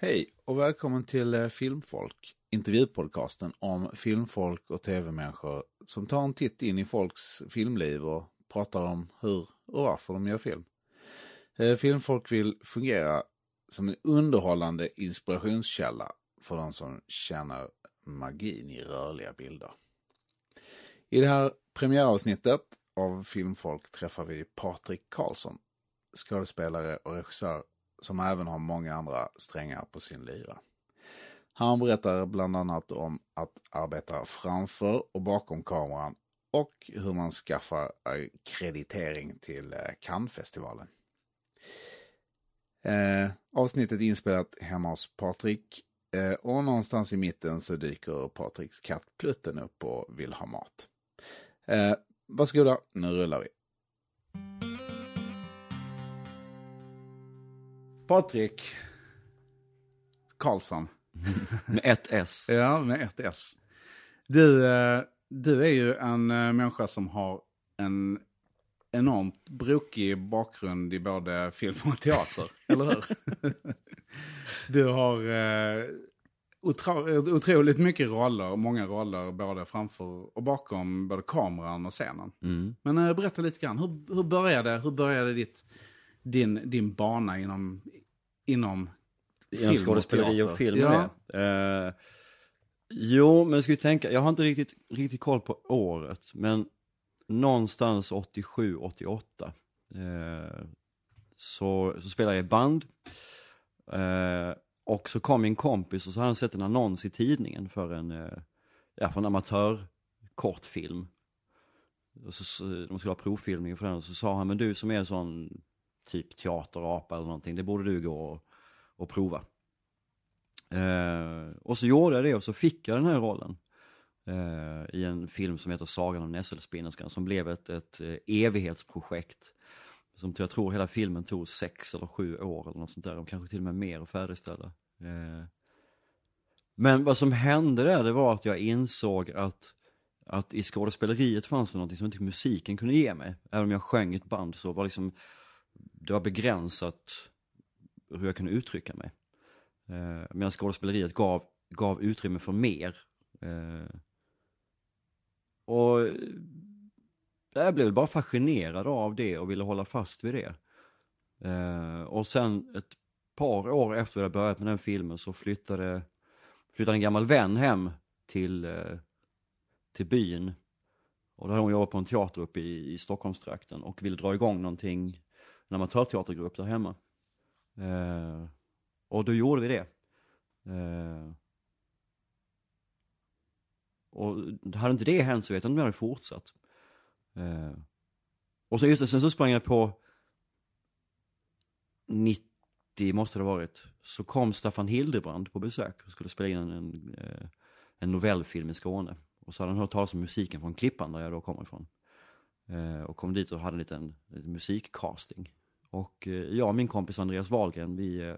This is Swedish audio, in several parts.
Hej och välkommen till eh, Filmfolk, intervjupodcasten om filmfolk och tv-människor som tar en titt in i folks filmliv och pratar om hur och varför de gör film. Eh, filmfolk vill fungera som en underhållande inspirationskälla för de som känner magin i rörliga bilder. I det här premiäravsnittet av Filmfolk träffar vi Patrik Karlsson, skådespelare och regissör som även har många andra strängar på sin lyra. Han berättar bland annat om att arbeta framför och bakom kameran och hur man skaffar eh, kreditering till eh, Cannesfestivalen. Eh, avsnittet är inspelat hemma hos Patrik eh, och någonstans i mitten så dyker Patriks katt Plutten upp och vill ha mat. Eh, varsågoda, nu rullar vi. Patrik Karlsson. med ett S. Ja, med ett S. Du, eh, du är ju en eh, människa som har en enormt brokig bakgrund i både film och teater, eller hur? Du har eh, otro, otroligt mycket roller, många roller både framför och bakom både kameran och scenen. Mm. Men berätta lite grann, hur, hur började, hur började ditt, din, din bana inom, inom film skådespeleri teater? och film Ja. eh, Jo, men ska vi tänka, jag har inte riktigt, riktigt koll på året, men någonstans 87, 88 eh, så, så spelade jag i band. Eh, och så kom min kompis och så hade han sett en annons i tidningen för en, eh, ja, för en amatör kortfilm. Och så, så, de skulle ha provfilmning för den och så sa han, men du som är sån typ teaterapa eller någonting, det borde du gå och, och prova. Eh, och så gjorde jag det och så fick jag den här rollen. Eh, I en film som heter Sagan om Nässelspinnerskan som blev ett, ett eh, evighetsprojekt. Som jag tror hela filmen tog sex eller sju år eller något sånt där. Och kanske till och med mer att färdigställa. Eh, men vad som hände där det var att jag insåg att, att i skådespeleriet fanns det någonting som inte musiken kunde ge mig. Även om jag sjöng i ett band så var liksom, det var begränsat hur jag kunde uttrycka mig. Eh, medan skådespeleriet gav, gav utrymme för mer. Eh, och eh, jag blev bara fascinerad av det och ville hålla fast vid det. Eh, och sen ett par år efter jag börjat med den filmen så flyttade, flyttade en gammal vän hem till, eh, till byn. Och då hade hon jobbat på en teater uppe i, i Stockholmstrakten och ville dra igång någonting, en amatörteatergrupp där hemma. Eh, och då gjorde vi det. Eh, och hade inte det hänt så vet jag inte om jag hade fortsatt. Eh, och så just det, sen så sprang jag på 90 måste det ha varit. Så kom Staffan Hildebrand på besök och skulle spela in en, en, eh, en novellfilm i Skåne. Och så hade han hört talas om musiken från Klippan där jag då kommer ifrån. Eh, och kom dit och hade en liten, liten musikcasting. Och eh, jag och min kompis Andreas Wahlgren, vi eh,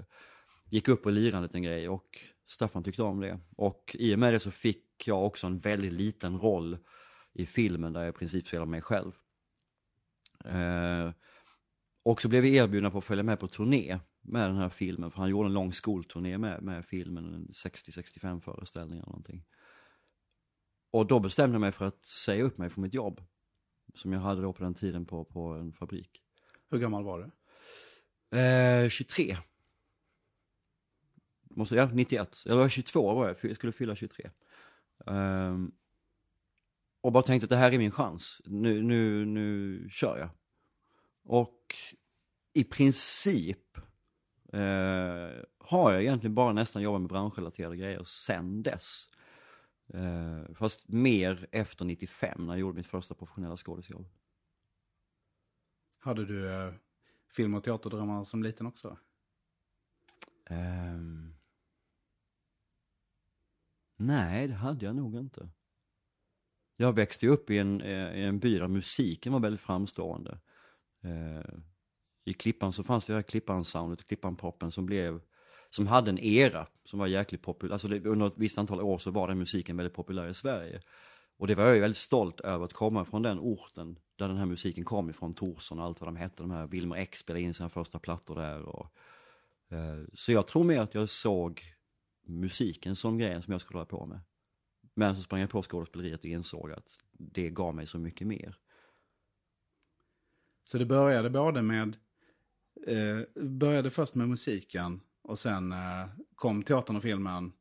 gick upp och lirade en liten grej och Staffan tyckte om det. Och i och med det så fick jag också en väldigt liten roll i filmen där jag i princip spelar mig själv. Eh, och så blev vi erbjudna på att följa med på turné med den här filmen, för han gjorde en lång skolturné med, med filmen, 60-65 föreställningar eller någonting. Och då bestämde jag mig för att säga upp mig från mitt jobb, som jag hade då på den tiden på, på en fabrik. Hur gammal var du? Eh, 23. Måste jag? 91. Eller 22 var jag, jag skulle fylla 23. Ehm, och bara tänkte att det här är min chans. Nu, nu, nu kör jag. Och i princip eh, har jag egentligen bara nästan jobbat med branschrelaterade grejer sen dess. Eh, fast mer efter 95 när jag gjorde mitt första professionella skådisjobb. Hade du eh, film och teaterdrömmar som liten också? Um, nej, det hade jag nog inte. Jag växte ju upp i en, eh, i en by där musiken var väldigt framstående. Uh, I Klippan så fanns det här Klippan-soundet, Klippan-poppen som blev, som hade en era som var jäkligt populär. Alltså det, under ett visst antal år så var den musiken väldigt populär i Sverige. Och det var jag ju väldigt stolt över att komma från den orten där den här musiken kom ifrån, Torsson och allt vad de hette. De här Wilmer X spelade in sina första plattor där och Eh, Så jag tror mer att jag såg musiken som grejen som jag skulle hålla på med. Men så sprang jag på skådespeleriet och insåg att det gav mig så mycket mer. Så det började både med, eh, började först med musiken och sen eh, kom teatern och filmen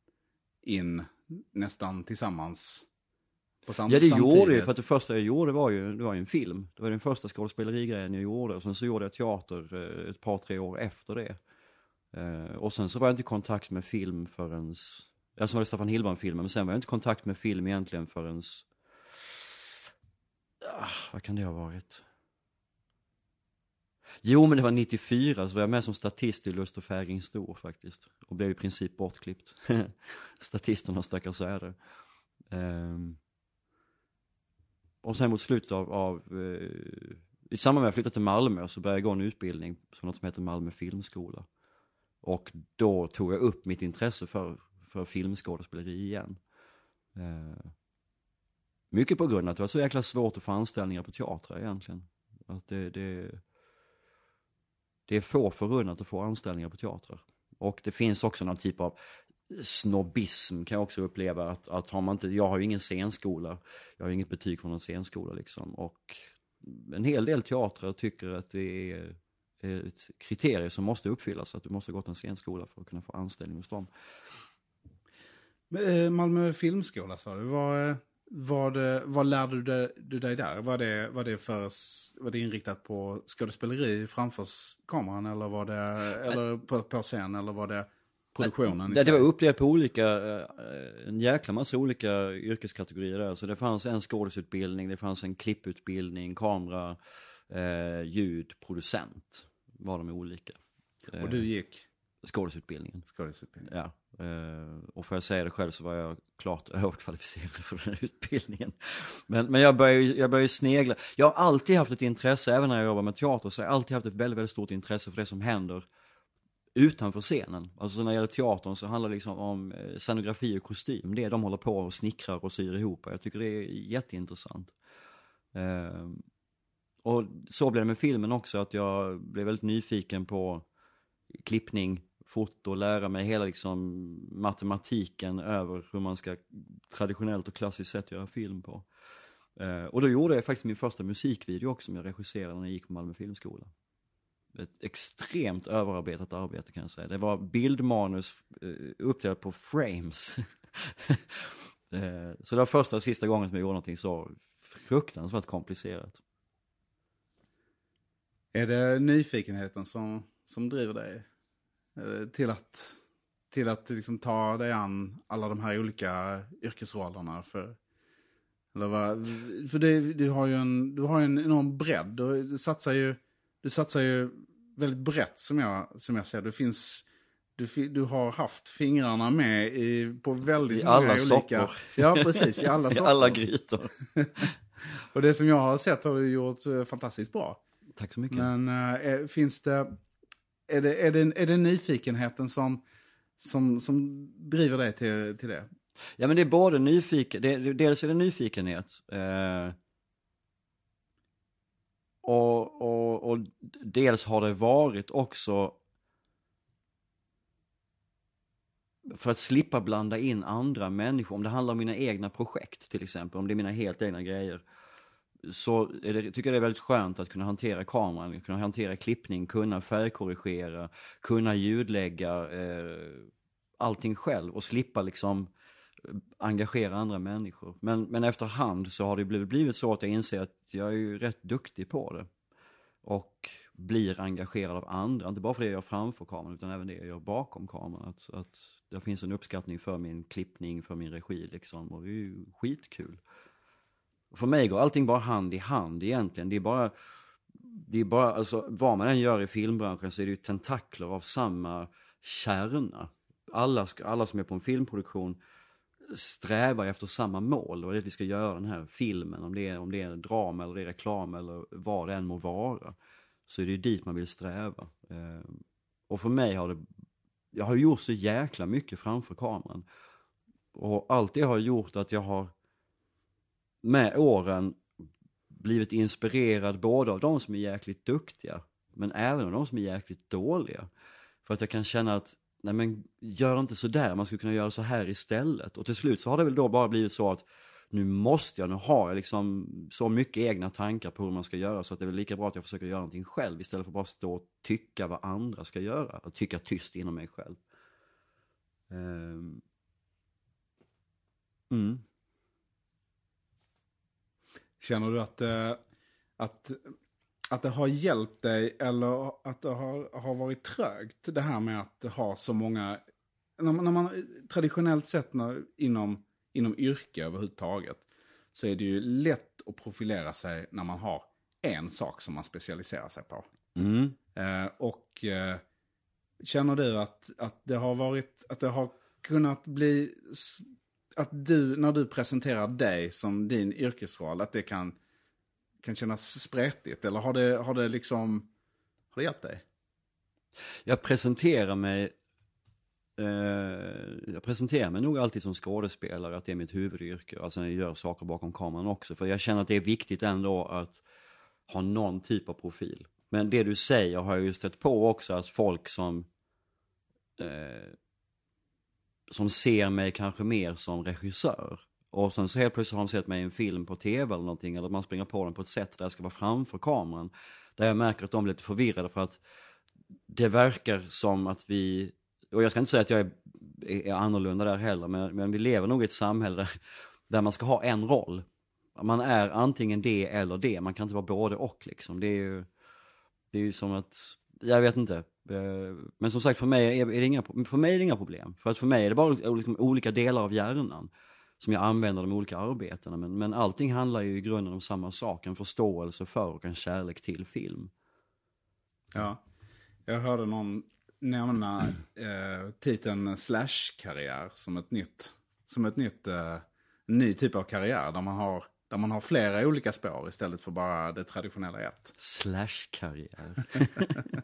in nästan tillsammans. På sam- Ja det samtidigt. gjorde jag, för att det första jag gjorde var ju, det var ju en film. Det var den första skådespelerigrejen jag gjorde. Och sen så gjorde jag teater eh, ett par, tre år efter det. Eh, Och sen så var jag inte i kontakt med film förrän, alltså var det Staffan Hillbrand-filmen, men sen var jag inte i kontakt med film egentligen förrän, ah, vad kan det ha varit? Jo men det var 94 så var jag med som statist i Lust och Färing Stor faktiskt. Och blev i princip bortklippt. Statisterna stackars öde. Um, och sen mot slutet av, av eh, i samband med att jag flyttade till Malmö så började jag gå en utbildning på något som heter Malmö filmskola. Och då tog jag upp mitt intresse för, för filmskådespeleri igen. Eh, mycket på grund av att det var så jäkla svårt att få anställningar på teatrar egentligen. Att det, det, det är få förunnat att få anställningar på teatrar. Och det finns också någon typ av snobbism kan jag också uppleva att, att har man inte, jag har ju ingen scenskola, jag har inget betyg från någon scenskola liksom och en hel del teatrar tycker att det är ett kriterium som måste uppfyllas, att du måste ha gått en scenskola för att kunna få anställning hos dem. Eh, Malmö filmskola sa du. Vad, eh, vad, eh, vad lärde du dig, du dig där? Var det, var, det för, var det inriktat på skådespeleri framför kameran eller var det eller på, på scen eller var det produktionen? Det, det var uppdelat på olika, eh, en jäkla massa olika yrkeskategorier där. Så det fanns en skådisutbildning, det fanns en klipputbildning, kamera, eh, ljud, producent. Var de olika. Eh, Och du gick Skådisutbildningen. skådisutbildning? Ja, eh, och får jag säga det själv så var jag klart överkvalificerad för den här utbildningen. Men, men jag började ju- jag började snegla. Jag har alltid haft ett intresse, även när jag jobbar med teater, så har jag alltid haft ett väldigt, väldigt stort intresse för det som händer utanför scenen. Alltså när det gäller teatern så handlar det liksom om eh, scenografi och kostym. Det de håller på och snickrar och syr ihop. Jag tycker det är jätteintressant. Eh, och så blev det med filmen också, att jag blev väldigt nyfiken på klippning, foto, lära mig hela liksom matematiken över hur man ska traditionellt och klassiskt sätt göra film på. Eh, och då gjorde jag faktiskt min första musikvideo också som jag regisserade när jag gick på Malmö filmskola. Ett extremt överarbetat arbete kan jag säga. Det var bildmanus eh, uppdelat på frames. Eh, så det var första och sista gången som jag gjorde någonting så fruktansvärt komplicerat. Är det nyfikenheten som, som driver dig eh, till att, till att liksom ta dig an alla de här olika yrkesrollerna? För, eller vad, för det, du, har ju en, du har ju en enorm bredd. och Du satsar ju, du satsar ju väldigt brett som jag, som jag ser. Det finns, du, du har haft fingrarna med i, på väldigt I många alla olika... soppor. Ja, precis. I alla I soppor. alla grytor. Och det som jag har sett har du gjort eh, fantastiskt bra. Tack så mycket. Men är, finns det är, det, är, det, är det nyfikenheten som, som, som driver dig till, till det? Ja men det är både nyfiken, det- dels är det nyfikenhet. Eh, och, och, och dels har det varit också för att slippa blanda in andra människor, om det handlar om mina egna projekt till exempel, om det är mina helt egna grejer. Så är det, tycker jag det är väldigt skönt att kunna hantera kameran, kunna hantera klippning, kunna färgkorrigera, kunna ljudlägga, eh, allting själv och slippa liksom engagera andra människor. Men, men efterhand så har det blivit, blivit så att jag inser att jag är ju rätt duktig på det. Och blir engagerad av andra, inte bara för det jag gör framför kameran utan även det jag gör bakom kameran. Att, att det finns en uppskattning för min klippning, för min regi liksom och det är ju skitkul. För mig går allting bara hand i hand egentligen. Det är bara, det är bara, alltså vad man än gör i filmbranschen så är det ju tentakler av samma kärna. Alla, alla som är på en filmproduktion strävar efter samma mål och det är att vi ska göra den här filmen, om det är, om det är drama eller det är reklam eller vad det än må vara. Så är det ju dit man vill sträva. Eh, och för mig har det, jag har gjort så jäkla mycket framför kameran. Och allt det har gjort att jag har med åren blivit inspirerad både av de som är jäkligt duktiga men även av de som är jäkligt dåliga. För att jag kan känna att, nej men gör inte så där, man skulle kunna göra så här istället. Och till slut så har det väl då bara blivit så att nu måste jag, nu har jag liksom så mycket egna tankar på hur man ska göra så att det är väl lika bra att jag försöker göra någonting själv istället för att bara stå och tycka vad andra ska göra. Och tycka tyst inom mig själv. Um. Mm. Känner du att, eh, att, att det har hjälpt dig eller att det har, har varit trögt det här med att ha så många, när man, när man traditionellt sett när, inom, inom yrke överhuvudtaget så är det ju lätt att profilera sig när man har en sak som man specialiserar sig på. Mm. Eh, och eh, känner du att, att det har varit, att det har kunnat bli att du, när du presenterar dig som din yrkesroll, att det kan, kan kännas spretigt? Eller har det, har det liksom, har det hjälpt dig? Jag presenterar mig, eh, jag presenterar mig nog alltid som skådespelare, att det är mitt huvudyrke. Alltså när jag gör saker bakom kameran också. För jag känner att det är viktigt ändå att ha någon typ av profil. Men det du säger har jag ju stött på också, att folk som eh, som ser mig kanske mer som regissör. Och sen så helt plötsligt har de sett mig i en film på tv eller någonting, eller man springer på den på ett sätt där jag ska vara framför kameran. Där jag märker att de blir lite förvirrade för att det verkar som att vi, och jag ska inte säga att jag är, är annorlunda där heller, men, men vi lever nog i ett samhälle där, där man ska ha en roll. Man är antingen det eller det, man kan inte vara både och liksom. Det är ju, det är ju som att, jag vet inte, eh, men som sagt, för mig är det inga, för mig är det inga problem. För att för mig är det bara liksom olika delar av hjärnan som jag använder de olika arbetena. Men, men allting handlar ju i grunden om samma sak, en förståelse för och en kärlek till film. Ja, jag hörde någon nämna eh, titeln Slash-karriär som ett nytt, som ett nytt, eh, ny typ av karriär där man har där man har flera olika spår istället för bara det traditionella ett. Slash-karriär.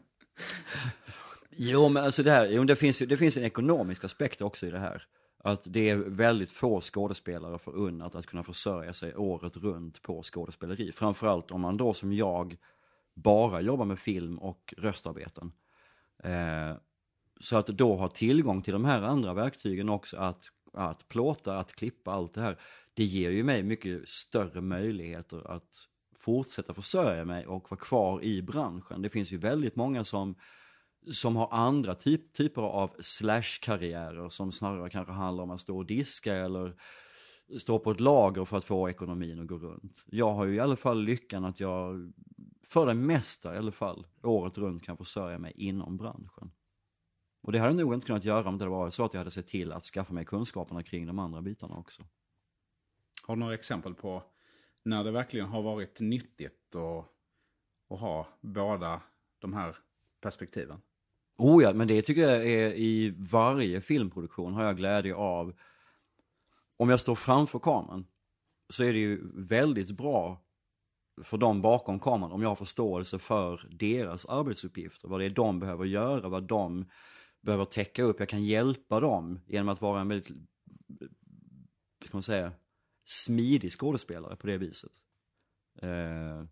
jo, men alltså det här, jo, det, finns, det finns en ekonomisk aspekt också i det här. Att det är väldigt få skådespelare förunnat att kunna försörja sig året runt på skådespeleri. Framförallt om man då som jag bara jobbar med film och röstarbeten. Eh, så att då ha tillgång till de här andra verktygen också, att, att plåta, att klippa, allt det här. Det ger ju mig mycket större möjligheter att fortsätta försörja mig och vara kvar i branschen. Det finns ju väldigt många som, som har andra typ, typer av slash-karriärer som snarare kanske handlar om att stå och diska eller stå på ett lager för att få ekonomin att gå runt. Jag har ju i alla fall lyckan att jag, för det mesta i alla fall, året runt kan försörja mig inom branschen. Och det hade jag nog inte kunnat göra om det var så att jag hade sett till att skaffa mig kunskaperna kring de andra bitarna också. Har du några exempel på när det verkligen har varit nyttigt att, att ha båda de här perspektiven. Oh ja, men det tycker jag är i varje filmproduktion har jag glädje av. Om jag står framför kameran så är det ju väldigt bra för dem bakom kameran om jag har förståelse för deras arbetsuppgifter, vad det är de behöver göra, vad de behöver täcka upp. Jag kan hjälpa dem genom att vara en väldigt, vad kan man säga, smidig skådespelare på det viset. Eh,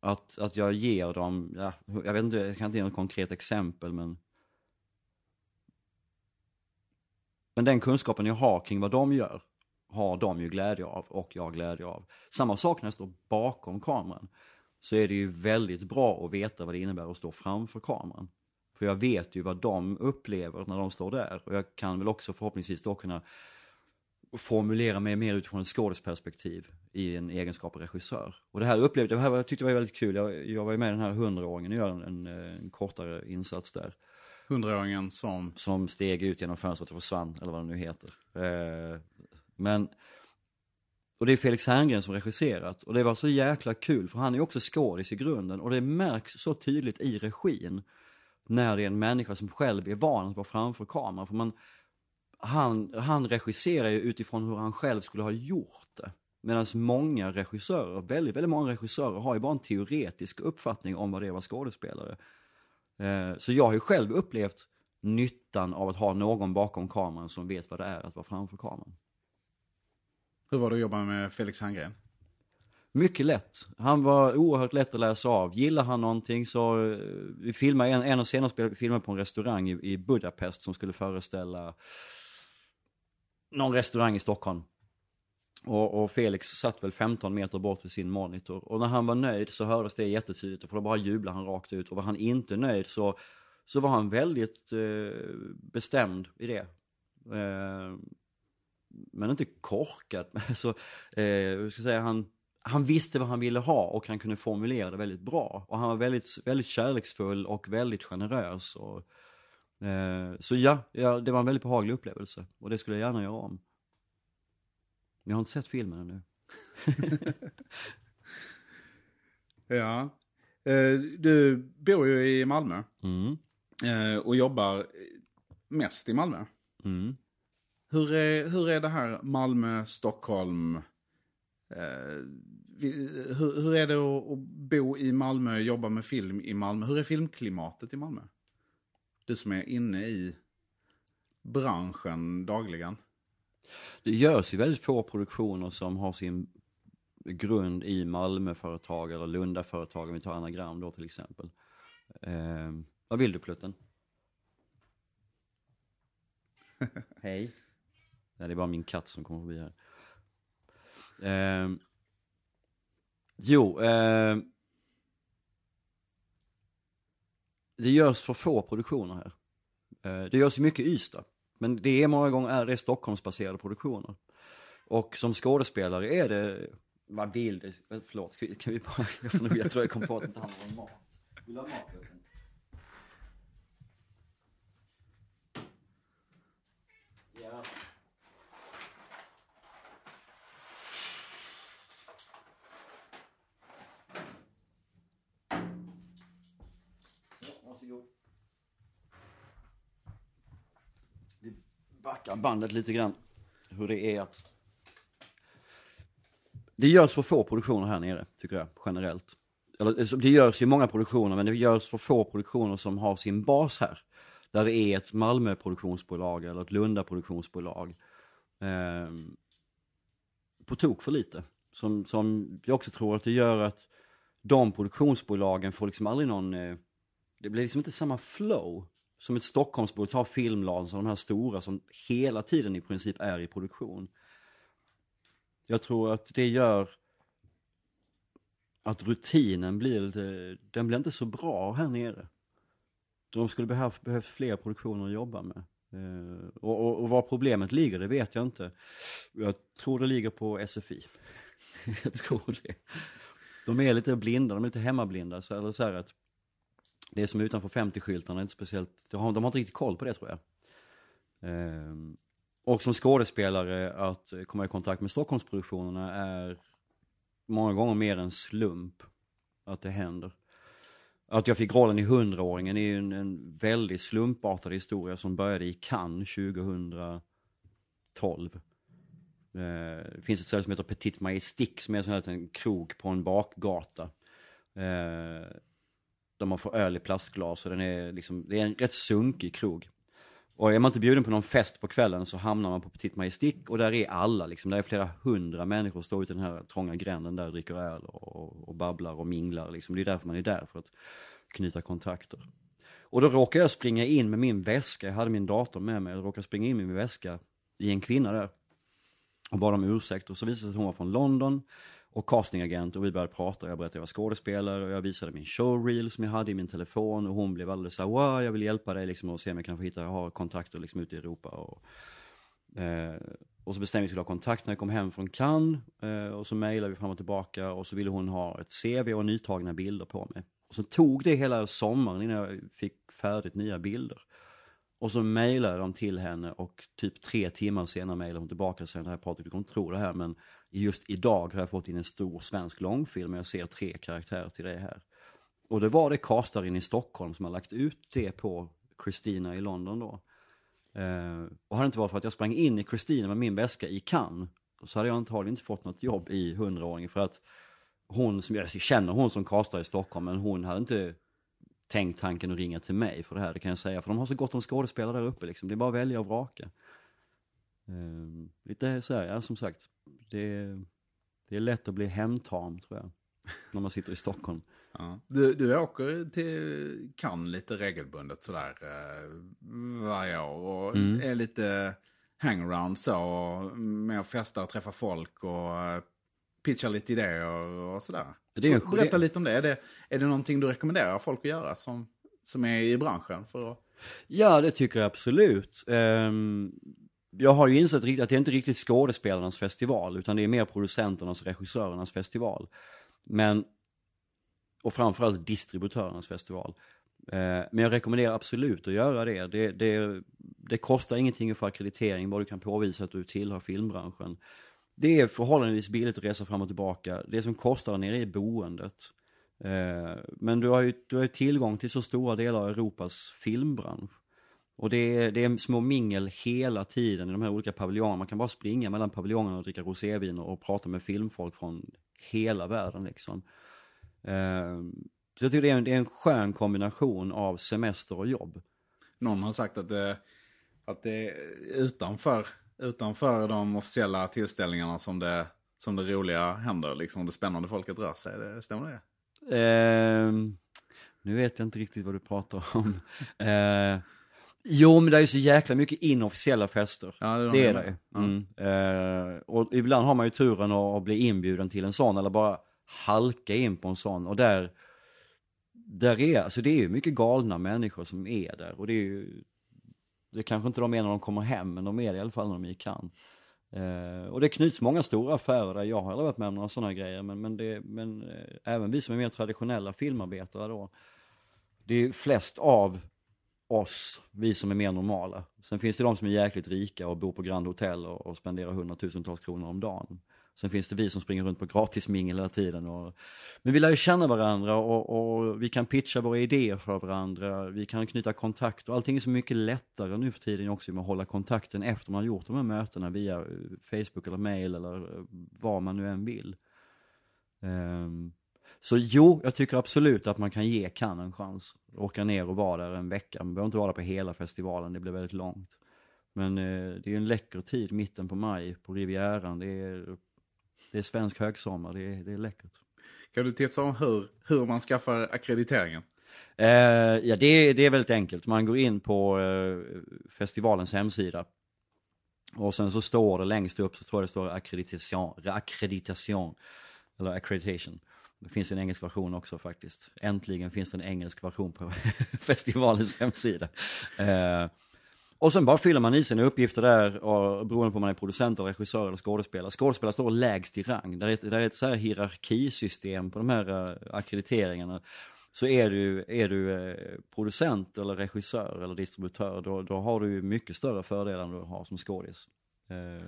att, att jag ger dem, ja, jag vet inte, jag kan inte ge något konkret exempel men Men den kunskapen jag har kring vad de gör har de ju glädje av och jag har glädje av. Samma sak när jag står bakom kameran. Så är det ju väldigt bra att veta vad det innebär att stå framför kameran. För jag vet ju vad de upplever när de står där. Och jag kan väl också förhoppningsvis då kunna formulera mig mer utifrån ett skådesperspektiv i en egenskap av regissör. Och det här upplevde det här jag tyckte var väldigt kul. Jag, jag var ju med den här hundraåringen och gör en, en, en kortare insats där. Hundraåringen som? Som steg ut genom fönstret och försvann, eller vad det nu heter. Eh, men, och det är Felix Herngren som regisserat. Och det var så jäkla kul, för han är ju också skådis i grunden. Och det märks så tydligt i regin. När det är en människa som själv är van att vara framför kameran. För man, han, han regisserar ju utifrån hur han själv skulle ha gjort det. Medan många regissörer, väldigt, väldigt många regissörer har ju bara en teoretisk uppfattning om vad det är att vara skådespelare. Eh, så jag har ju själv upplevt nyttan av att ha någon bakom kameran som vet vad det är att vara framför kameran. Hur var det att jobba med Felix Herngren? Mycket lätt. Han var oerhört lätt att läsa av. Gillar han någonting så, eh, vi filmade en, en av vi filmade på en restaurang i, i Budapest som skulle föreställa någon restaurang i Stockholm. Och, och, Felix satt väl 15 meter bort vid sin monitor. Och när han var nöjd så hördes det jättetydligt för då bara jublade han rakt ut. Och var han inte nöjd så, så var han väldigt eh, bestämd i det. Eh, men inte korkad. så, alltså, eh, ska säga, han, han visste vad han ville ha och han kunde formulera det väldigt bra. Och han var väldigt, väldigt kärleksfull och väldigt generös. Och, eh, så ja, ja, det var en väldigt behaglig upplevelse. Och det skulle jag gärna göra om. Men jag har inte sett filmen ännu. ja. Eh, du bor ju i Malmö. Mm. Eh, och jobbar mest i Malmö. Mm. Hur är, hur är det här Malmö-Stockholm? Eh, hur, hur är det att, att bo i Malmö, och jobba med film i Malmö? Hur är filmklimatet i Malmö? Du som är inne i branschen dagligen. Det görs ju väldigt få produktioner som har sin grund i Malmöföretag eller Lundaföretag, om vi tar anagram då till exempel. Eh, vad vill du Plutten? Hej. Nej, det är bara min katt som kommer förbi här. Eh, jo, eh, det görs för få produktioner här. Eh, det görs ju mycket i Ystad. Men det är många gånger är det Stockholmsbaserade produktioner. Och som skådespelare är det, vad vill du? Eh, förlåt, kan vi bara, jag tror jag kom på att det inte handlar om mat. Vill du ha mat? Ja. Varsågod. Vi backar bandet lite grann. Hur det är att... Det görs för få produktioner här nere, tycker jag, generellt. Eller, det görs ju många produktioner, men det görs för få produktioner som har sin bas här. Där det är ett Malmö produktionsbolag eller ett Lunda produktionsbolag. Eh, på tok för lite. Som, som jag också tror att det gör att de produktionsbolagen får liksom aldrig någon, eh, det blir liksom inte samma flow som ett Stockholmsbolag, ta Filmlans och de här stora som hela tiden i princip är i produktion. Jag tror att det gör att rutinen blir lite, den blir inte så bra här nere. De skulle behövt, behövt fler produktioner att jobba med. Eh, och, och, och var problemet ligger, det vet jag inte. Jag tror det ligger på SFI. jag tror det. De är lite blinda, de är lite hemmablinda. Så, eller så här att det är som utanför 50-skyltarna, inte speciellt, de har, de har inte riktigt koll på det tror jag. Ehm, och som skådespelare att komma i kontakt med Stockholmsproduktionerna är många gånger mer en slump att det händer. Att jag fick rollen i Hundraåringen är ju en, en väldigt slumpartad historia som började i Cannes 2012. Ehm, det finns ett ställe som heter Petit Majestic som är en sån här en krog på en bakgata. Ehm, där man får öl i plastglas och den är liksom, det är en rätt sunkig krog. Och är man inte bjuden på någon fest på kvällen så hamnar man på Petit Majestic och där är alla liksom, där är flera hundra människor som står ute i den här trånga gränden där och dricker öl och, och babblar och minglar liksom. Det är därför man är där, för att knyta kontakter. Och då råkar jag springa in med min väska, jag hade min dator med mig, jag råkade springa in med min väska i en kvinna där. Och bad om ursäkt och så visade det sig att hon var från London och castingagent och vi började prata. Jag berättade att jag var skådespelare och jag visade min showreel som jag hade i min telefon och hon blev alldeles såhär, wow, jag vill hjälpa dig liksom och se om jag kan få hitta, har kontakter liksom ute i Europa. Och, eh, och så bestämde vi att vi skulle ha kontakt när jag kom hem från Cannes eh, och så mejlade vi fram och tillbaka och så ville hon ha ett CV och nytagna bilder på mig. Och så tog det hela sommaren innan jag fick färdigt nya bilder. Och så mejlade de till henne och typ tre timmar senare mejlade hon tillbaka och sa, Patrik du kommer inte tro det här men just idag har jag fått in en stor svensk långfilm och jag ser tre karaktärer till det här. Och det var det castaren i Stockholm som har lagt ut det på Christina i London då. Eh, och hade det inte varit för att jag sprang in i Christina med min väska i Cannes så hade jag antagligen inte fått något jobb i hundraåringen för att hon som jag känner hon som castar i Stockholm men hon hade inte tänkt tanken att ringa till mig för det här, det kan jag säga. För de har så gott om skådespelare där uppe liksom. Det är bara att välja och vraka. Um, lite så här, ja som sagt. Det, Det är lätt att bli hemtam tror jag. När man sitter i Stockholm. Ja. Du, du åker till Cannes lite regelbundet sådär eh, varje år och Mm. är lite hangaround så. Och med att festa och träffa folk och eh, pitcha lite idéer och sådär. Det är en Berätta det- lite om det. Är, det. är det någonting du rekommenderar folk att göra som, som är i branschen? För att... Ja, det tycker jag absolut. Ehm, jag har ju insett riktigt att det är inte riktigt skådespelarnas festival, utan det är mer producenternas och regissörernas festival. Men, och framförallt distributörernas festival. Eh, men jag rekommenderar absolut att göra det. Det, det. det kostar ingenting att få akkreditering, bara du kan påvisa att du tillhör filmbranschen. Det är förhållandevis billigt att resa fram och tillbaka. Det som kostar där nere är boendet. Eh, men du har, ju, du har ju tillgång till så stora delar av Europas filmbransch. Och det är, det är små mingel hela tiden i de här olika paviljongerna. Man kan bara springa mellan paviljongerna och dricka rosévin och prata med filmfolk från hela världen liksom. Eh, Så jag tycker det är, en, det är en skön kombination av semester och jobb. Någon har sagt att det, att det är utanför, utanför de officiella tillställningarna som det, som det roliga händer. Liksom det spännande folket rör sig. Det, stämmer det? Ehm, nu vet jag inte riktigt vad du pratar om. Eh, jo, men det är ju så jäkla mycket inofficiella fester. Ja, det är de det är det. menar. Mm. Eh, och ibland har man ju turen att, att bli inbjuden till en sån eller bara halka in på en sån. Och där, där är, alltså det är ju mycket galna människor som är där. Och det är ju, det kanske inte de är när de kommer hem, men de är det i alla fall när de är i Cannes. Eh, och det knyts många stora affärer där, jag har aldrig varit med om några sådana grejer, men, men, det, men eh, även vi som är mer traditionella filmarbetare då, det är ju flest av oss, vi som är mer normala. Sen finns det de som är jäkligt rika och bor på Grand Hotel och, och spenderar hundratusentals kronor om dagen. Sen finns det vi som springer runt på gratismingel hela tiden. Och, men vi lär ju känna varandra och, och vi kan pitcha våra idéer för varandra. Vi kan knyta kontakter. Allting är så mycket lättare nu för tiden också med att hålla kontakten efter man har gjort de här mötena via eh, Facebook eller mail eller eh, vad man nu än vill. Um, så jo, jag tycker absolut att man kan ge Cannes en chans. Åka ner och vara där en vecka. Man behöver inte vara där på hela festivalen, det blir väldigt långt. Men eh, det är en läcker tid, mitten på maj, på Rivieran. Det är, det är svensk högsommar, det är, det är läckert. Kan du tipsa om hur, hur man skaffar akkrediteringen? Eh, ja, det, är- det är väldigt enkelt. Man går in på eh, festivalens hemsida. Och sen så står det längst upp så tror jag det står ackreditation, ackreditation eller accreditation. Det finns en engelsk version också faktiskt. Äntligen finns det en engelsk version på festivalens hemsida. Eh, och sen bara fyller man i sina uppgifter där och beroende på om man är producent, eller regissör eller skådespelare. Skådespelare står lägst i rang. Där är ett, där är ett så här hierarkisystem på de här uh, akkrediteringarna. Så är du, är du eh, producent eller regissör eller distributör, då, då har du mycket större fördelar än du har som skådis. Eh,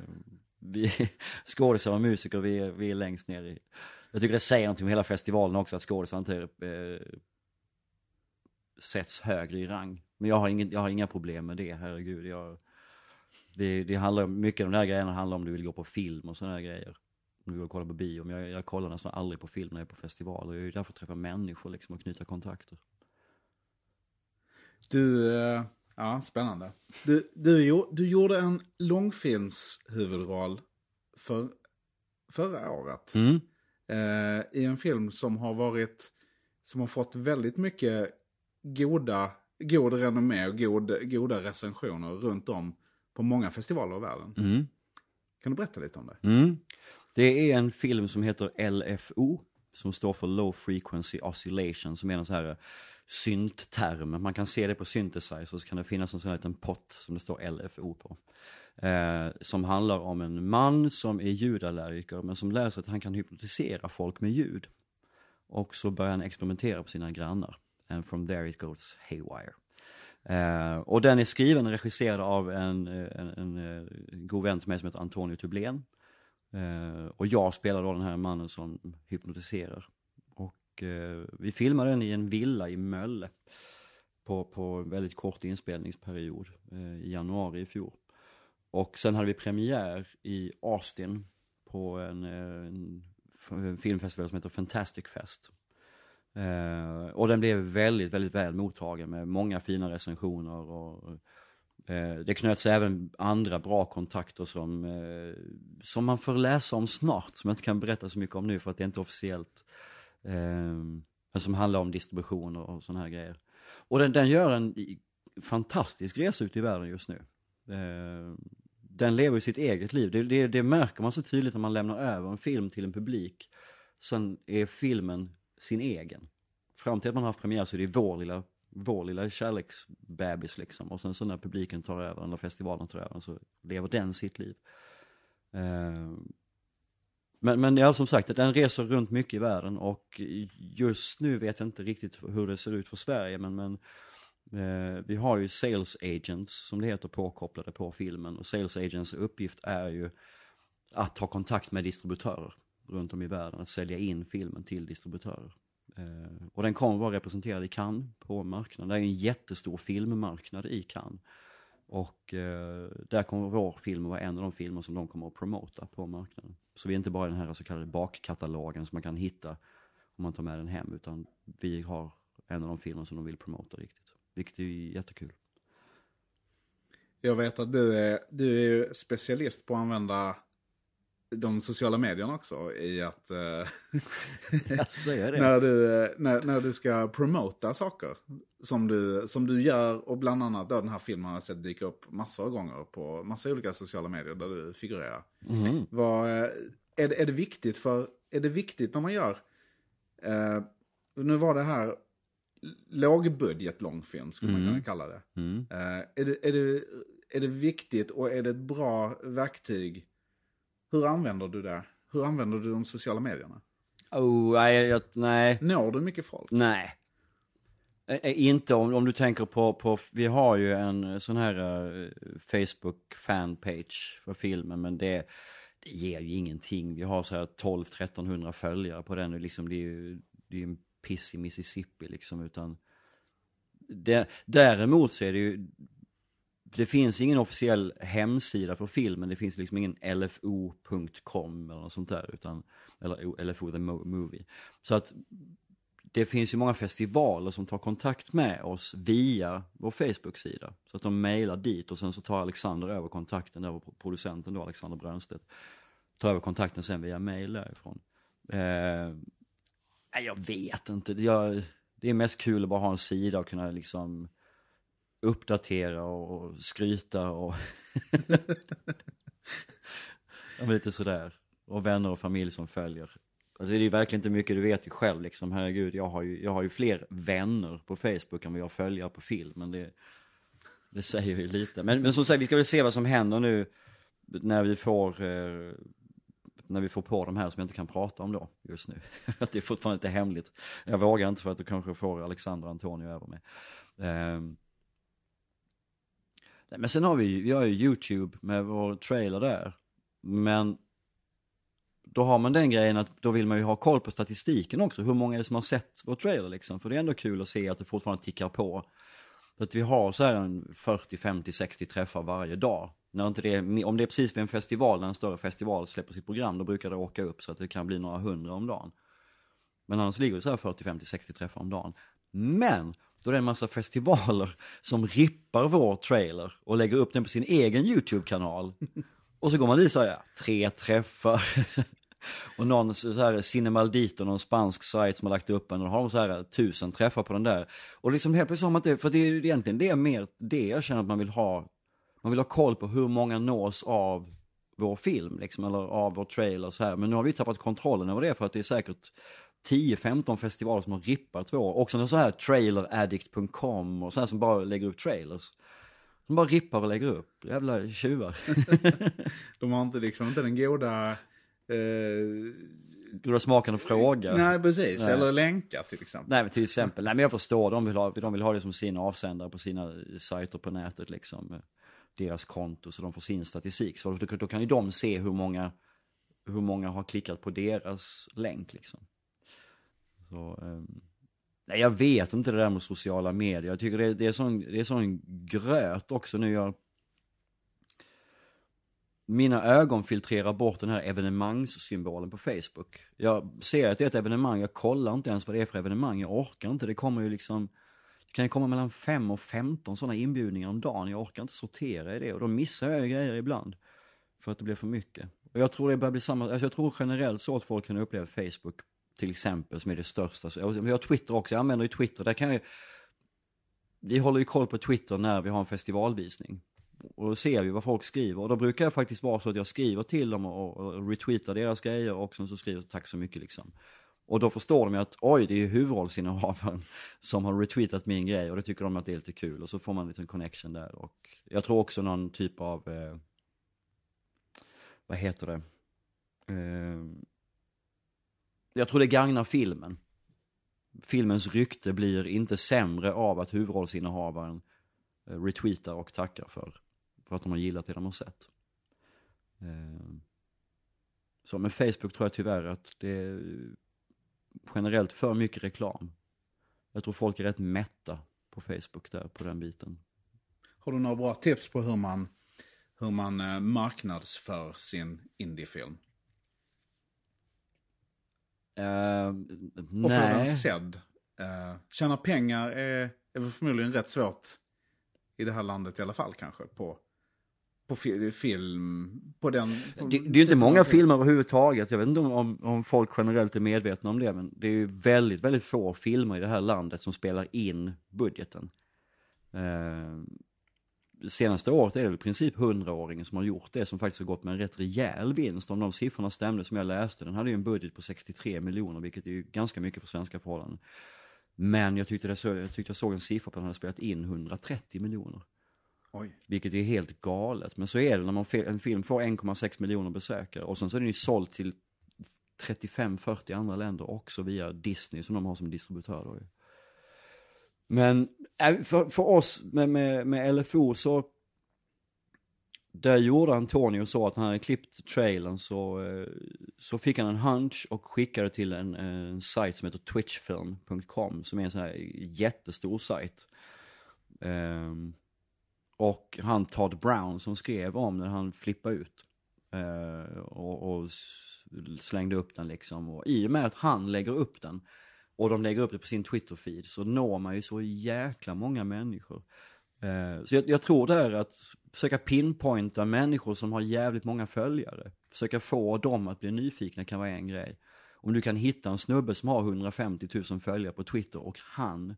vi, skådisar och musiker, vi, är- vi är längst ner i... Jag tycker det säger någonting om hela festivalen också, att skådisar inte eh, sätts högre i rang. Men jag har, ingen, jag har inga problem med det, herregud. Jag, det, det handlar mycket av de där grejerna handlar om du vill gå på film och sådana grejer. Om du vill kolla på bio. Men jag, jag kollar nästan aldrig på film när jag är på festivaler. Jag är ju där för att träffa människor liksom och knyta kontakter. Du, eh, ja, spännande. Du, du, du gjorde en långfilmshuvudroll för, förra året. Mm. Eh, I en film som har varit, som har fått väldigt mycket goda, god renommé och god, goda recensioner runt om på många festivaler i världen. Mm. Kan du berätta lite om det? Mm. Det är en film som heter LFO, som står för Low Frequency Oscillation, som är en sån här syntterm. Man kan se det på synthesizer, så kan det finnas en sån här liten pott som det står LFO på. Eh, som handlar om en man som är ljudallergiker, men som lär sig att han kan hypnotisera folk med ljud. Och så börjar han experimentera på sina grannar. And from there it goes haywire. Eh, och den är skriven och regisserad av en, en, en, en, god vän till mig som heter Antonio Tublén. Eh, och jag spelar då den här mannen som hypnotiserar. Och eh, vi filmade den i en villa i Mölle. På, på väldigt kort inspelningsperiod eh, i januari i fjol. Och sen hade vi premiär i Austin på en, en, en filmfestival som heter Fantastic Fest. Eh, och den blev väldigt, väldigt väl mottagen med många fina recensioner och Eh, det knöts även andra bra kontakter som, eh, som man får läsa om snart, som jag inte kan berätta så mycket om nu för att det är inte officiellt. Eh, men som handlar om distribution och sådana här grejer. Och den, den gör en fantastisk resa ut i världen just nu. Eh, den lever ju sitt eget liv. Det, det, det märker man så tydligt när man lämnar över en film till en publik. Sen är filmen sin egen. Fram till att man har haft premiär så är det vår lilla vår lilla kärleksbebis liksom. Och sen så när publiken tar över, eller festivalen tar över, så lever den sitt liv. Uh, men, men ja, som sagt, den reser runt mycket i världen och just nu vet jag inte riktigt hur det ser ut för Sverige, men, men Eh, vi har ju sales agents, som det heter, påkopplade på filmen. Och sales agents uppgift är ju att ha kontakt med distributörer runt om i världen, att sälja in filmen till distributörer. Eh, och den kommer vara representerad i Cannes på marknaden. Det är en jättestor filmmarknad i Cannes. Och eh, där kommer vår film vara en av de filmer som de kommer att promota på marknaden. Så vi är inte bara den här så kallade bakkatalogen som man kan hitta om man tar med den hem, utan vi har en av de filmer som de vill promota riktigt. Vilket är jättekul. Jag vet att du är, du är specialist på att använda de sociala medierna också i att... jag säger det. när, du, när, när du ska promota saker som du, som du gör och bland annat då den här filmen har jag sett dyka upp massor av gånger på massa olika sociala medier där du figurerar. Mm. Vad, är, det, är det viktigt för, är det viktigt när man gör, eh, nu var det här lågbudget långfilm skulle mm. man kunna kalla det. Mm. Eh, är det, är, det. är det viktigt och är det ett bra verktyg hur använder du det? Hur använder du de sociala medierna? Oh, nej, jag, nej. Når du mycket folk? Nej. Inte om, om du tänker på, på, vi har ju en sån här uh, Facebook fanpage för filmen, men det, det ger ju ingenting. Vi har så här 12-1300 följare på den och liksom det är ju, det är en piss i Mississippi liksom, utan det, däremot så är det ju det finns ingen officiell hemsida för filmen, det finns liksom ingen lfo.com eller något sånt där, utan, eller LFO the movie. Så att det finns ju många festivaler som tar kontakt med oss via vår Facebook-sida. Så att de mejlar dit och sen så tar Alexander över kontakten, där producenten då, Alexander Brönstedt, tar över kontakten sen via mejl därifrån. Eh, jag vet inte, jag, det är mest kul att bara ha en sida och kunna liksom uppdatera och skryta och lite sådär. Och vänner och familj som följer. Alltså det är ju verkligen inte mycket, du vet ju själv liksom, herregud, jag har ju, jag har ju fler vänner på Facebook än vad jag följer på film, men det, det säger ju lite. Men, men som sagt, vi ska väl se vad som händer nu när vi får, eh, när vi får på de här som jag inte kan prata om då, just nu. Att det är fortfarande lite hemligt. Jag vågar inte för att du kanske får Alexander Antonio över mig. Eh, men sen har vi, vi har ju YouTube med vår trailer där. Men då har man den grejen att då vill man ju ha koll på statistiken också. Hur många är det som har sett vår trailer liksom? För det är ändå kul att se att det fortfarande tickar på. För att vi har så här en 40, 50, 60 träffar varje dag. När inte det om det är precis vid en festival, när en större festival släpper sitt program, då brukar det åka upp så att det kan bli några hundra om dagen. Men annars ligger det så här 40, 50, 60 träffar om dagen. Men då är det en massa festivaler som rippar vår trailer och lägger upp den på sin egen YouTube-kanal. Och så går man dit och ja, tre träffar. och någon så här Cinemaldito, någon spansk sajt som har lagt upp en, och då har de så här tusen träffar på den där. Och liksom helt plötsligt har man inte, för det är ju egentligen det är mer det jag känner att man vill ha. Man vill ha koll på hur många nås av vår film liksom, eller av vår trailer så här. Men nu har vi tappat kontrollen över det för att det är säkert 10-15 festivaler som har rippat vår. Också så här traileraddict.com och så här som bara lägger upp trailers. De bara rippar och lägger upp. Jävla tjuvar. de har inte liksom inte den goda... Eh... Goda smaken att fråga. Nej, precis. Nej. Eller länka till exempel. Nej, men till exempel. Nej, men jag förstår. De vill ha, de vill ha det som sin avsändare på sina sajter på nätet liksom. Deras konto, så de får sin statistik. Så då, då kan ju de se hur många, hur många har klickat på deras länk liksom. Så, um, nej, jag vet inte det där med sociala medier. Jag tycker det, det är sån, det är sån gröt också nu. Jag, mina ögon filtrerar bort den här evenemangssymbolen på Facebook. Jag ser att det är ett evenemang, jag kollar inte ens vad det är för evenemang, jag orkar inte. Det kommer ju liksom, det kan ju komma mellan 5 och 15 sådana inbjudningar om dagen. Jag orkar inte sortera i det och då missar jag grejer ibland. För att det blir för mycket. Och jag tror det börjar bli samma, alltså jag tror generellt så att folk kan uppleva Facebook till exempel som är det största. Jag Vi har Twitter också, jag använder ju Twitter. Där kan jag, vi håller ju koll på Twitter när vi har en festivalvisning. Och då ser vi vad folk skriver. Och då brukar jag faktiskt vara så att jag skriver till dem och, och retweetar deras grejer och sen så skriver jag tack så mycket liksom. Och då förstår de ju att oj, det är ju huvudrollsinnehavaren som har retweetat min grej och det tycker de att det är lite kul och så får man en liten connection där. Och jag tror också någon typ av, eh, vad heter det? Eh, jag tror det gagnar filmen. Filmens rykte blir inte sämre av att huvudrollsinnehavaren eh, retweetar och tackar för, för att de har gillat det de har sett. Eh, Så med Facebook tror jag tyvärr att det är generellt för mycket reklam. Jag tror folk är rätt mätta på Facebook där, på den biten. Har du några bra tips på hur man, hur man eh, marknadsför sin indiefilm? Eh, Och få den sedd. Uh, tjäna pengar är, är förmodligen rätt svårt i det här landet i alla fall kanske. På, på fi, film, på den... På det, det är ju inte många filmer överhuvudtaget. Jag vet inte om, om, folk generellt är medvetna om det, men det är ju väldigt, väldigt få filmer i det här landet som spelar in budgeten. Eh, senaste året är det väl i princip 100-åringen som har gjort det, som faktiskt har gått med en rätt rejäl vinst. Om de siffrorna stämde som jag läste, den hade ju en budget på 63 miljoner, vilket är ju ganska mycket för svenska förhållanden. Men jag tyckte, det jag tyckte jag såg en siffra på att den hade spelat in 130 miljoner. Oj. Vilket är helt galet. Men så är det när man, en film får 1,6 miljoner besökare och sen så är den ju såld till 35-40 andra länder också via Disney som de har som distributör då. Men äh, för, för oss med, med, med LFO så där gjorde Antonio så att när han hade klippt trailern så, eh, så fick han en hunch och skickade till en, en sajt som heter twitchfilm.com som är en sån här jättestor sajt. Ehm, och han Todd Brown som skrev om när han flippade ut. Eh, och, och slängde upp den liksom. Och i och med att han lägger upp den och de lägger upp det på sin Twitter-feed så når man ju så jäkla många människor. Eh, så jag, jag tror det är att försöka pinpointa människor som har jävligt många följare. Försöka få dem att bli nyfikna kan vara en grej. Om du kan hitta en snubbe som har 150 000 följare på Twitter och han,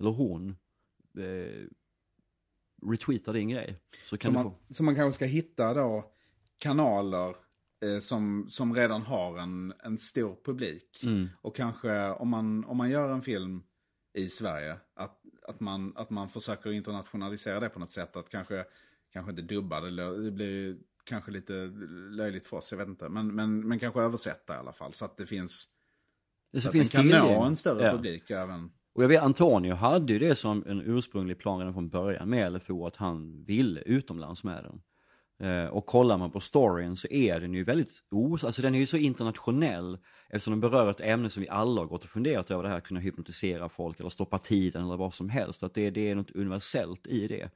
eller hon, eh, retweetar din grej. Så kan Så man, få... så man kanske ska hitta då kanaler eh, som, som redan har en, en stor publik. Mm. Och kanske om man, om man gör en film i Sverige, att, att, man, att man försöker internationalisera det på något sätt. Att kanske, kanske inte dubba det, det blir kanske lite löjligt för oss, jag vet inte. Men, men, men kanske översätta i alla fall, så att det finns, Det så så att den finns kan nå en större Ja. publik även. Och jag vet, Antonio hade ju det som en ursprunglig plan redan från början med LFO, att han ville utomlands med den. Eh, och kollar man på storyn så är den ju väldigt, os alltså den är ju så internationell eftersom den berör ett ämne som vi alla har gått och funderat över det här, kunna hypnotisera folk eller stoppa tiden eller vad som helst. Att det, det är något universellt i det.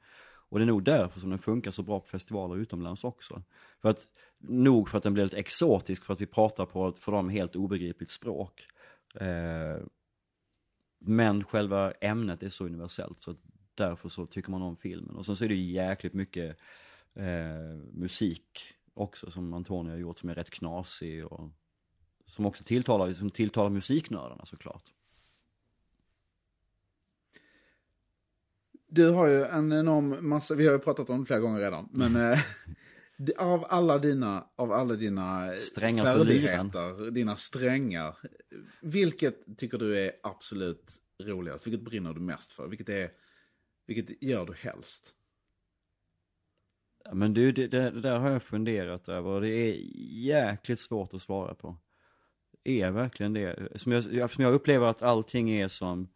Och det är nog därför som den funkar så bra på festivaler utomlands också. För att, nog för att den blir lite exotisk för att vi pratar på ett för dem helt obegripligt språk. Eh, men själva ämnet är så universellt så därför så tycker man om filmen. Och sen så är det ju jäkligt mycket eh, musik också som Antonio har gjort som är rätt knasig och som också tilltalar, som tilltalar musiknördarna såklart. Du har ju en enorm massa, vi har ju pratat om det flera gånger redan, men eh, av alla dina, av alla dina Strängar färdigheter, dina strängar, vilket tycker du är absolut roligast? Vilket brinner du mest för? Vilket, är, vilket gör du helst? Men du, det, det, det där har jag funderat över och det är jäkligt svårt att svara på. Det är verkligen det. Som jag, jag- som jag upplever att allting är som,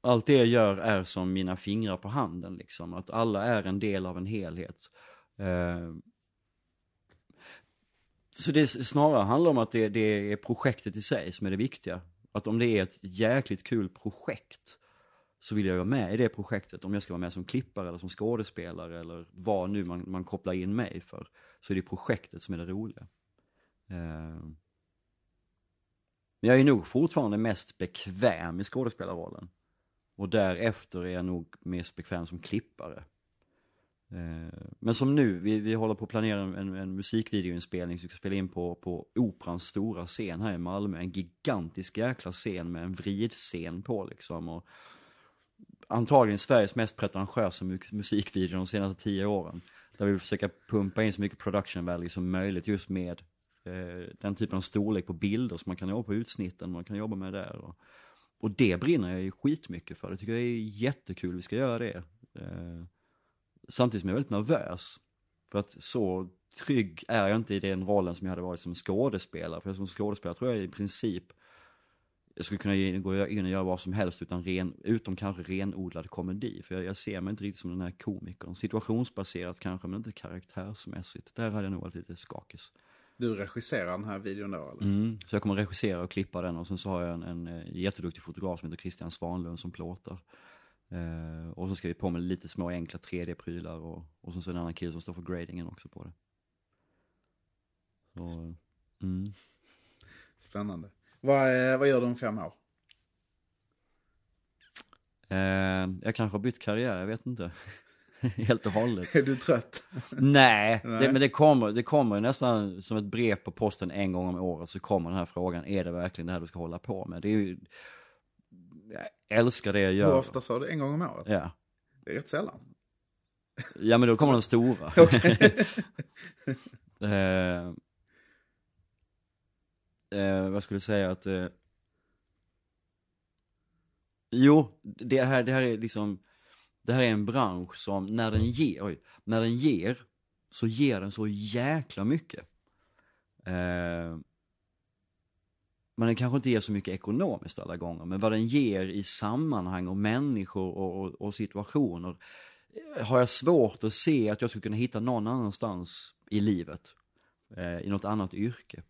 allt det jag gör är som mina fingrar på handen liksom. Att alla är en del av en helhet. Eh, så det snarare handlar om att det, det är projektet i sig som är det viktiga. Att om det är ett jäkligt kul projekt så vill jag vara med i det projektet. Om jag ska vara med som klippare eller som skådespelare eller vad nu man, man kopplar in mig för. Så är det projektet som är det roliga. Eh, men jag är nog fortfarande mest bekväm i skådespelarrollen. Och därefter är jag nog mest bekväm som klippare. Eh, men som nu, vi, vi håller på att planera en, en musikvideoinspelning som vi ska spela in på, på Operans stora scen här i Malmö. En gigantisk jäkla scen med en vridscen på liksom. Och antagligen Sveriges mest pretentiösa musikvideo de senaste tio åren. Där vi vill försöka pumpa in så mycket production value som möjligt just med eh, den typen av storlek på bilder som man kan jobba på utsnitten, man kan jobba med där. Och, och det brinner jag ju skitmycket för, det tycker jag är jättekul, vi ska göra det. Eh, samtidigt som jag är väldigt nervös. För att så trygg är jag inte i den rollen som jag hade varit som skådespelare. För som skådespelare tror jag i princip jag skulle kunna gå in och göra vad som helst utan ren, utom kanske renodlad komedi. För jag, jag ser mig inte riktigt som den här komikern. Situationsbaserat kanske, men inte karaktärsmässigt. Där hade jag nog varit lite skakis. Du regisserar den här videon då eller? Mm. Så jag kommer regissera och klippa den och sen så har jag en, en eh, jätteduktig fotograf som heter Christian Svanlund som plåtar. Eh, och så ska vi på med lite små enkla 3D-prylar och, och så är det en annan kille som står för gradingen också på det. Så, mm. Spännande. Vad, eh, vad gör du om fem år? eh, jag kanske har bytt karriär, jag vet inte. Helt och hållet. Är du trött? Nej, Nej. Det, men det kommer, det kommer nästan som ett brev på posten en gång om året så kommer den här frågan, är det verkligen det här du ska hålla på med? Det är ju, älskar det jag Hur gör. ofta sa du? En gång om året? Ja. Det är rätt sällan. Ja men då kommer den stora. Eh, eh, vad skulle jag säga att... Eh, jo, det här, det här är liksom... Det här är en bransch som när den ger, oj, när den ger så ger den så jäkla mycket. Eh, men den kanske inte ger så mycket ekonomiskt alla gånger, men vad den ger i sammanhang och människor och, och, och situationer eh, har jag svårt att se att jag skulle kunna hitta någon annanstans i livet. Eh, I något annat yrke.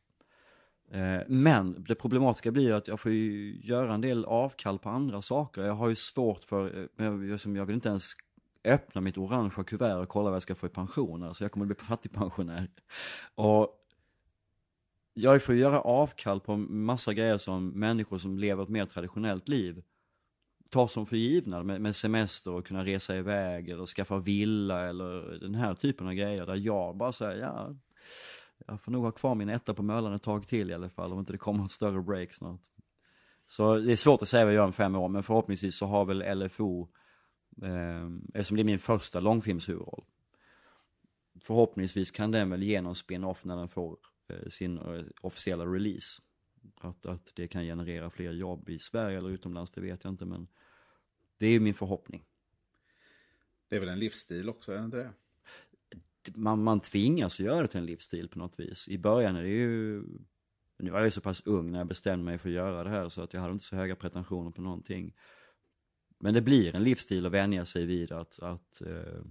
Eh, men det problematiska blir ju att jag får ju göra en del avkall på andra saker. Jag har ju svårt för, eh, jag, som jag vill inte ens öppna mitt orangea kuvert och kolla vad jag ska få i pension. Alltså jag kommer bli fattigpensionär. Och jag får göra avkall på massa grejer som människor som lever ett mer traditionellt liv tar som för givna med, med semester och kunna resa iväg eller skaffa villa eller den här typen av grejer där jag bara säger ja, jag får nog ha kvar min etta på Möllan ett tag till i alla fall om inte det kommer ett större break snart. Så det är svårt att säga vad jag gör om fem år men förhoppningsvis så har väl LFO, eh, eftersom det är min första långfilmshuvudroll, förhoppningsvis kan den väl ge någon spin-off när den får sin eh, officiella release. Att, att det kan generera fler jobb i Sverige eller utomlands, det vet jag inte men det är ju min förhoppning. Det är väl en livsstil också, är det inte det? Man, man tvingas göra det till en livsstil på något vis. I början är det ju, nu var jag ju så pass ung när jag bestämde mig för att göra det här så att jag hade inte så höga pretensioner på någonting. Men det blir en livsstil att vänja sig vid att, att eh,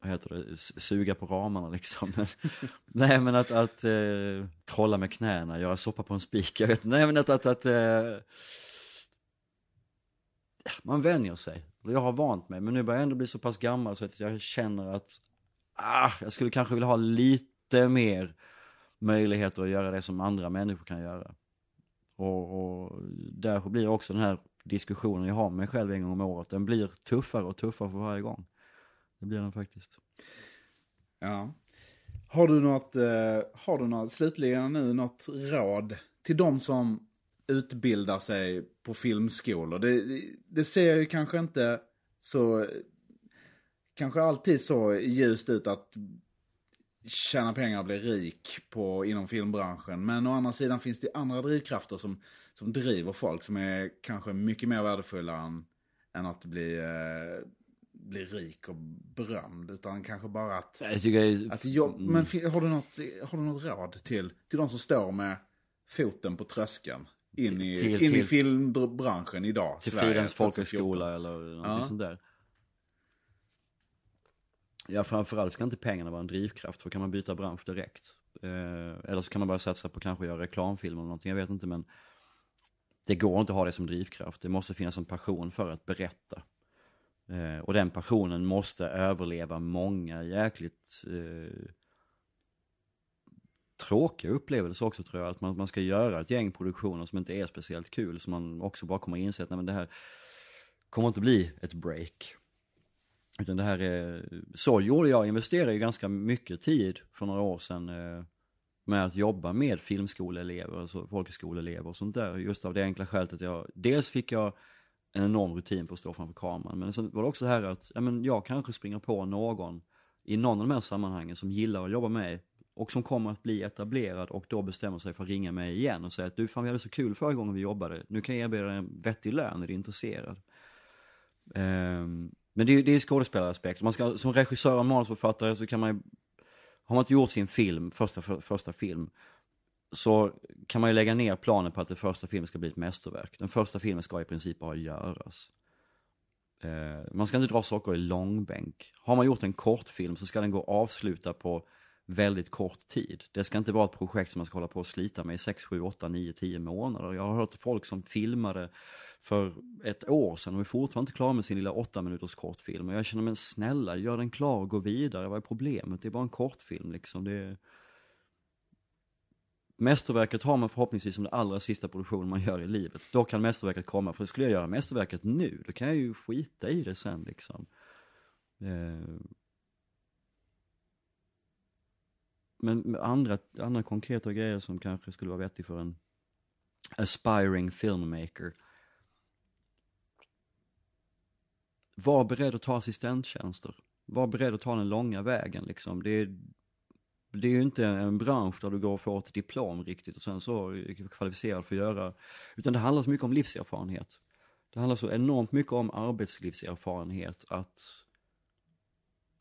vad heter det, suga på ramarna liksom. Nej men att, att eh, trolla med knäna, göra soppa på en spik, jag vet inte. Nej men att, att, att eh, man vänjer sig. Jag har vant mig, men nu börjar jag ändå bli så pass gammal så att jag känner att ah, jag skulle kanske vilja ha lite mer möjligheter att göra det som andra människor kan göra. Och, och därför blir också den här diskussionen jag har med mig själv en gång om året, den blir tuffare och tuffare för varje gång. Det blir den faktiskt. Ja. Har du något, eh, har du något, slutligen nu, något råd till de som utbildar sig på filmskolor? Det, det ser ju kanske inte så, kanske alltid så ljust ut att tjäna pengar och bli rik på, inom filmbranschen. Men å andra sidan finns det ju andra drivkrafter som, som driver folk som är kanske mycket mer värdefulla än, än att bli, eh, bli rik och berömd. Utan kanske bara att Jag tycker att jobb, Mm. men har du, något, har du något råd till, till de som står med foten på tröskeln in i, Till- in i till- filmbranschen idag? till Fridhems 2014? folkhögskola eller någonting Ja. sånt där. Ja, framförallt ska inte pengarna vara en drivkraft, för kan man byta bransch direkt. Eh, eller så kan man bara satsa på kanske göra reklamfilm eller någonting, jag vet inte, men det går inte att ha det som drivkraft. Det måste finnas en passion för att berätta. Eh, och den passionen måste överleva många jäkligt eh, tråkiga upplevelser också tror jag. Att man, man ska göra ett gäng produktioner som inte är speciellt kul, som man också bara kommer inse att nej, men det här kommer inte bli ett break. Utan det här är, så gjorde jag, investerade ju ganska mycket tid för några år sedan eh, med att jobba med filmskoleelever, alltså folkhögskoleelever och sånt där. Just av det enkla skälet att jag, dels fick jag en enorm rutin på att stå framför kameran, men sen var det också det här att, ja men jag kanske springer på någon i någon av de här sammanhangen som gillar att jobba med och som kommer att bli etablerad och då bestämmer sig för att ringa mig igen och säga att du fan vi hade så kul förra gången vi jobbade, nu kan jag erbjuda dig en vettig lön, är du intresserad? Um, men det är, det är skådespelaraspekt. Man ska, som regissör och manusförfattare så kan man ju, har man inte gjort sin film, första, för, första film, så kan man ju lägga ner planen på att den första filmen ska bli ett mästerverk. Den första filmen ska i princip bara göras. Eh, man ska inte dra saker i långbänk. Har man gjort en kortfilm så ska den gå att avsluta på väldigt kort tid. Det ska inte vara ett projekt som man ska hålla på och slita med i 6, 7, 8, 9, 10 månader. Jag har hört folk som filmade för ett år sedan och är fortfarande inte klara med sin lilla 8 minuters kortfilm. Och jag känner, men snälla, gör den klar och gå vidare. Vad är problemet? Det är bara en kortfilm liksom. Det är... Mästerverket har man förhoppningsvis som det allra sista produktionen man gör i livet. Då kan mästerverket komma, för skulle jag göra mästerverket nu, då kan jag ju skita i det sen liksom. Eh... Men andra, andra konkreta grejer som kanske skulle vara vettigt för en aspiring filmmaker. Var beredd att ta assistenttjänster. Var beredd att ta den långa vägen liksom. Det är, det är ju inte en bransch där du går och får ett diplom riktigt och sen så är kvalificerad för att göra, utan det handlar så mycket om livserfarenhet. Det handlar så enormt mycket om arbetslivserfarenhet, att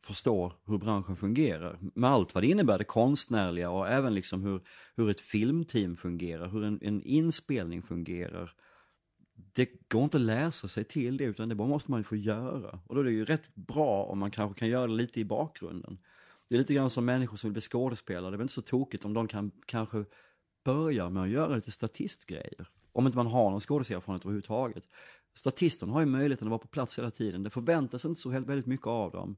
förstå hur branschen fungerar. Med allt vad det innebär, det konstnärliga och även liksom hur, hur ett filmteam fungerar, hur en, en inspelning fungerar. Det går inte att läsa sig till det utan det bara måste man ju få göra. Och då är det ju rätt bra om man kanske kan göra det lite i bakgrunden. Det är lite grann som människor som vill bli skådespelare, det är väl inte så tokigt om de kan kanske börja med att göra lite statistgrejer. Om inte man har någon skådespelarerfarenhet överhuvudtaget. Statisten har ju möjligheten att vara på plats hela tiden, det förväntas inte så väldigt mycket av dem.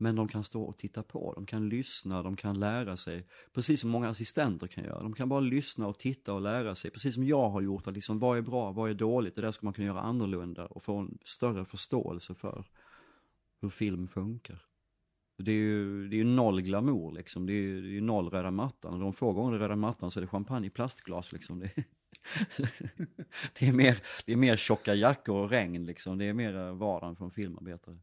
Men de kan stå och titta på, de kan lyssna, de kan lära sig. Precis som många assistenter kan göra. De kan bara lyssna och titta och lära sig. Precis som jag har gjort, att liksom, vad är bra, vad är dåligt? Det där ska man kunna göra annorlunda och få en större förståelse för hur film funkar. Det är ju, det är ju noll glamour liksom, det är ju, det är ju noll röda mattan. Och de få gånger röda mattan så är det champagne i plastglas liksom. Det är, det är, mer, det är mer tjocka jackor och regn liksom, det är mer vardagen för en filmarbetare.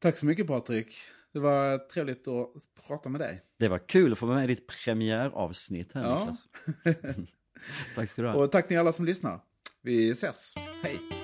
Tack så mycket Patrik. Det var trevligt att prata med dig. Det var kul att få med i ditt premiäravsnitt här ja. Niklas. tack ska du ha. Och tack ni alla som lyssnar. Vi ses. Hej.